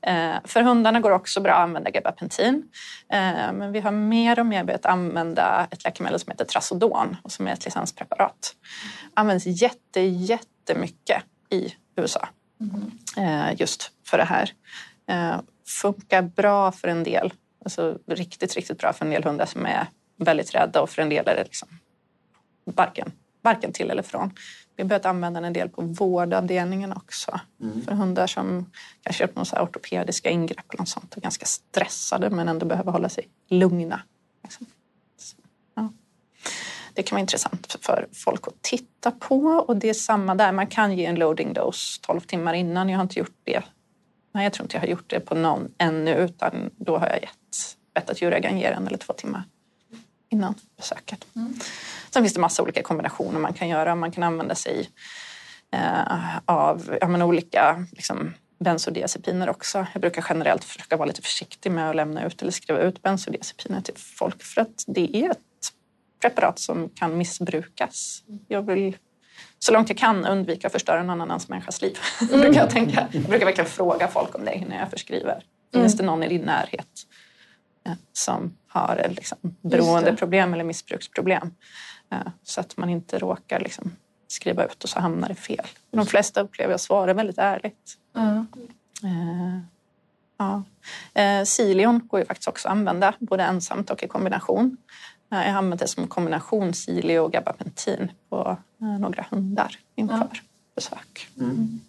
Eh, för hundarna går också bra att använda gabapentin. Eh, men vi har mer och mer börjat använda ett läkemedel som heter Trazodon och som är ett licenspreparat. Används jätte, jättemycket i USA eh, just för det här. Funkar bra för en del, alltså riktigt, riktigt bra för en del hundar som är väldigt rädda och för en del är det liksom varken varken till eller från. Vi har börjat använda den en del på vårdavdelningen också. Mm. För hundar som kanske gjort några ortopediska ingrepp eller något sånt och ganska stressade men ändå behöver hålla sig lugna. Liksom. Ja. Det kan vara intressant för folk att titta på och det är samma där. Man kan ge en loading dose 12 timmar innan. Jag har inte gjort det. Nej, jag tror inte jag har gjort det på någon ännu utan då har jag gett bett att djurägaren ger en eller två timmar innan besöket. Mm. Sen finns det massa olika kombinationer man kan göra. Man kan använda sig eh, av ja, men olika liksom, bensodiazepiner också. Jag brukar generellt försöka vara lite försiktig med att lämna ut eller skriva ut bensodiazepiner till folk för att det är ett preparat som kan missbrukas. Jag vill så långt jag kan undvika att förstöra någon annans människas liv. [laughs] Mm. brukar jag, tänka. jag brukar verkligen fråga folk om det innan jag förskriver. Finns mm. det någon i din närhet som har liksom, beroendeproblem eller missbruksproblem? Eh, så att man inte råkar liksom skriva ut och så hamnar det fel. De flesta upplever att svara väldigt ärligt. Mm. Ja. Silion går ju faktiskt också att använda både ensamt och i kombination. Jag har använt det som kombination Silio och gabapentin på några hundar inför mm. besök. Mm.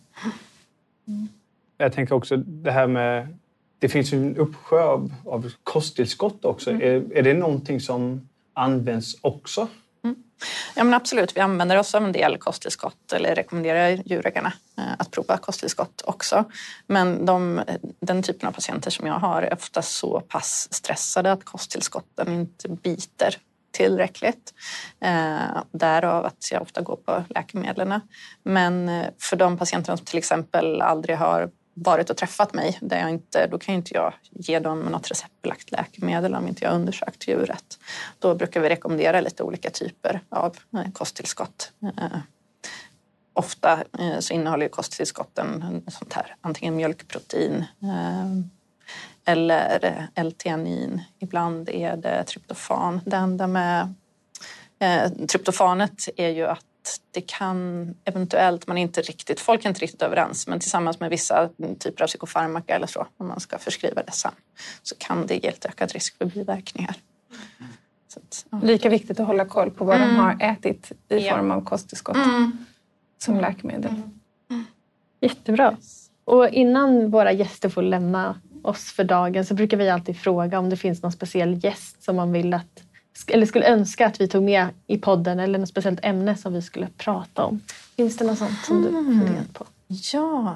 Mm. Jag tänker också det här med det finns ju en uppsjö av, av kosttillskott också. Mm. Är, är det någonting som används också Ja, men absolut, vi använder oss av en del kosttillskott eller rekommenderar djurägarna eh, att prova kosttillskott också. Men de, den typen av patienter som jag har är ofta så pass stressade att kosttillskotten inte biter tillräckligt. Eh, därav att jag ofta går på läkemedlen. Men eh, för de patienter som till exempel aldrig har varit och träffat mig, där jag inte, då kan inte jag ge dem något receptbelagt läkemedel om inte jag undersökt djuret. Då brukar vi rekommendera lite olika typer av eh, kosttillskott. Eh, ofta eh, så innehåller kosttillskotten sånt här, antingen mjölkprotein eller L-theanin. Ibland är det tryptofan. Det enda med tryptofanet är ju att det kan eventuellt, man inte riktigt, folk är inte riktigt överens, men tillsammans med vissa typer av psykofarmaka eller så, om man ska förskriva det sen, så kan det ge lite ökad risk för biverkningar. Att, ja. Lika viktigt att hålla koll på vad mm. de har ätit i ja. form av kosttillskott mm. som läkemedel. Mm. Jättebra. Och innan våra gäster får lämna oss för dagen så brukar vi alltid fråga om det finns någon speciell gäst som man vill att eller skulle önska att vi tog med i podden eller något speciellt ämne som vi skulle prata om? Finns det något sånt som du mm. funderat på? Ja,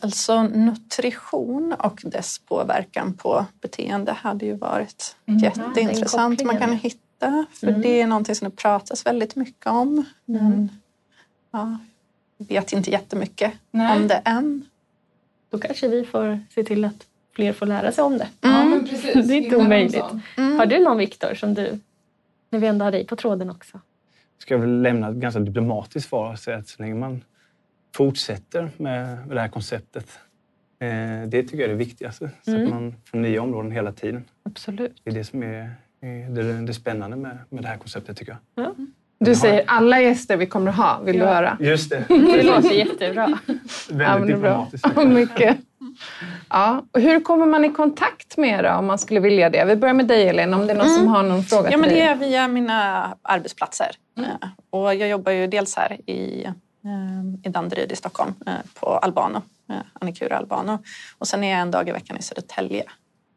alltså nutrition och dess påverkan på beteende hade ju varit mm. jätteintressant. Man kan hitta, för mm. det är någonting som det pratas väldigt mycket om. Men mm. ja, vet inte jättemycket Nej. om det än. Då kanske vi får se till att fler får lära sig om det. Mm. Ja, men precis. [laughs] Det är inte omöjligt. Mm. Har du någon Viktor som du, när vi ändå har dig på tråden också? Ska jag väl lämna ett ganska diplomatiskt svar och säga att så länge man fortsätter med det här konceptet eh, det tycker jag är det viktigaste. Så mm. att man får nya områden hela tiden. Absolut. Det är det som är det, det spännande med, med det här konceptet tycker jag. Ja. Du säger alla gäster vi kommer att ha, vill ja. du höra? Just det. [laughs] Det låter jättebra. Väldigt ja, diplomatiskt. [laughs] Mycket. Ja. Och hur kommer man i kontakt med er om man skulle vilja det? Vi börjar med dig Elin, om det är någon mm. som har någon fråga ja, men Det är via mina arbetsplatser. Mm. Eh, och jag jobbar ju dels här i, eh, i Danderyd i Stockholm eh, på Albano, Annikura Albano. Och sen är jag en dag i veckan i Södertälje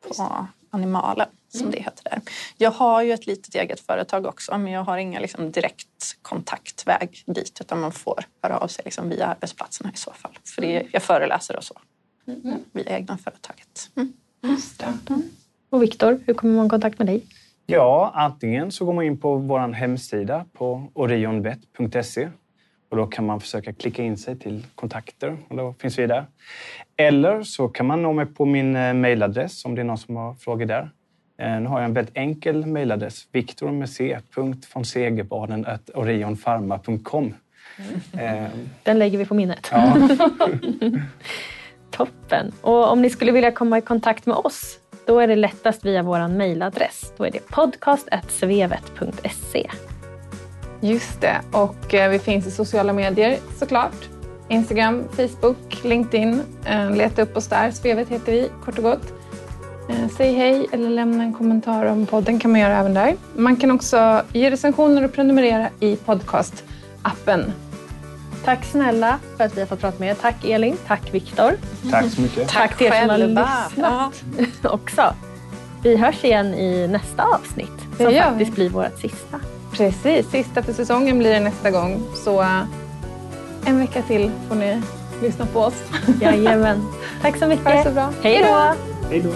på Animalen som mm. det heter där. Jag har ju ett litet eget företag också men jag har ingen liksom, direkt kontaktväg dit utan man får höra av sig liksom, via arbetsplatserna i så fall. För det, jag föreläser och så mm. via egna företaget. Mm. Mm. Och Viktor, hur kommer man i kontakt med dig? Ja, antingen så går man in på vår hemsida på orionvet.se och då kan man försöka klicka in sig till kontakter och då finns vi där. Eller så kan man nå mig på min eh, mejladress om det är någon som har frågor där. Eh, nu har jag en väldigt enkel mejladress, viktor med orionfarma.com. Mm. Den lägger vi på minnet. Ja. [laughs] [laughs] Toppen! Och om ni skulle vilja komma i kontakt med oss, då är det lättast via vår mejladress. Då är det podcast.svevet.se. Just det, och eh, vi finns i sociala medier såklart. Instagram, Facebook, LinkedIn. Eh, leta upp oss där. Svevet heter vi kort och gott. Eh, säg hej eller lämna en kommentar om podden kan man göra även där. Man kan också ge recensioner och prenumerera i podcastappen. Tack snälla för att vi har fått prata med er. Tack Elin, tack Viktor. Tack så mycket. Tack till er som har lyssnat [laughs] också. Vi hörs igen i nästa avsnitt Det som gör faktiskt vi. blir vårt sista. Precis, sista för säsongen blir det nästa gång. Så eh, en vecka till får ni lyssna på oss. Jajamän. Tack så mycket. Ha det så bra. Hej då! Hej då.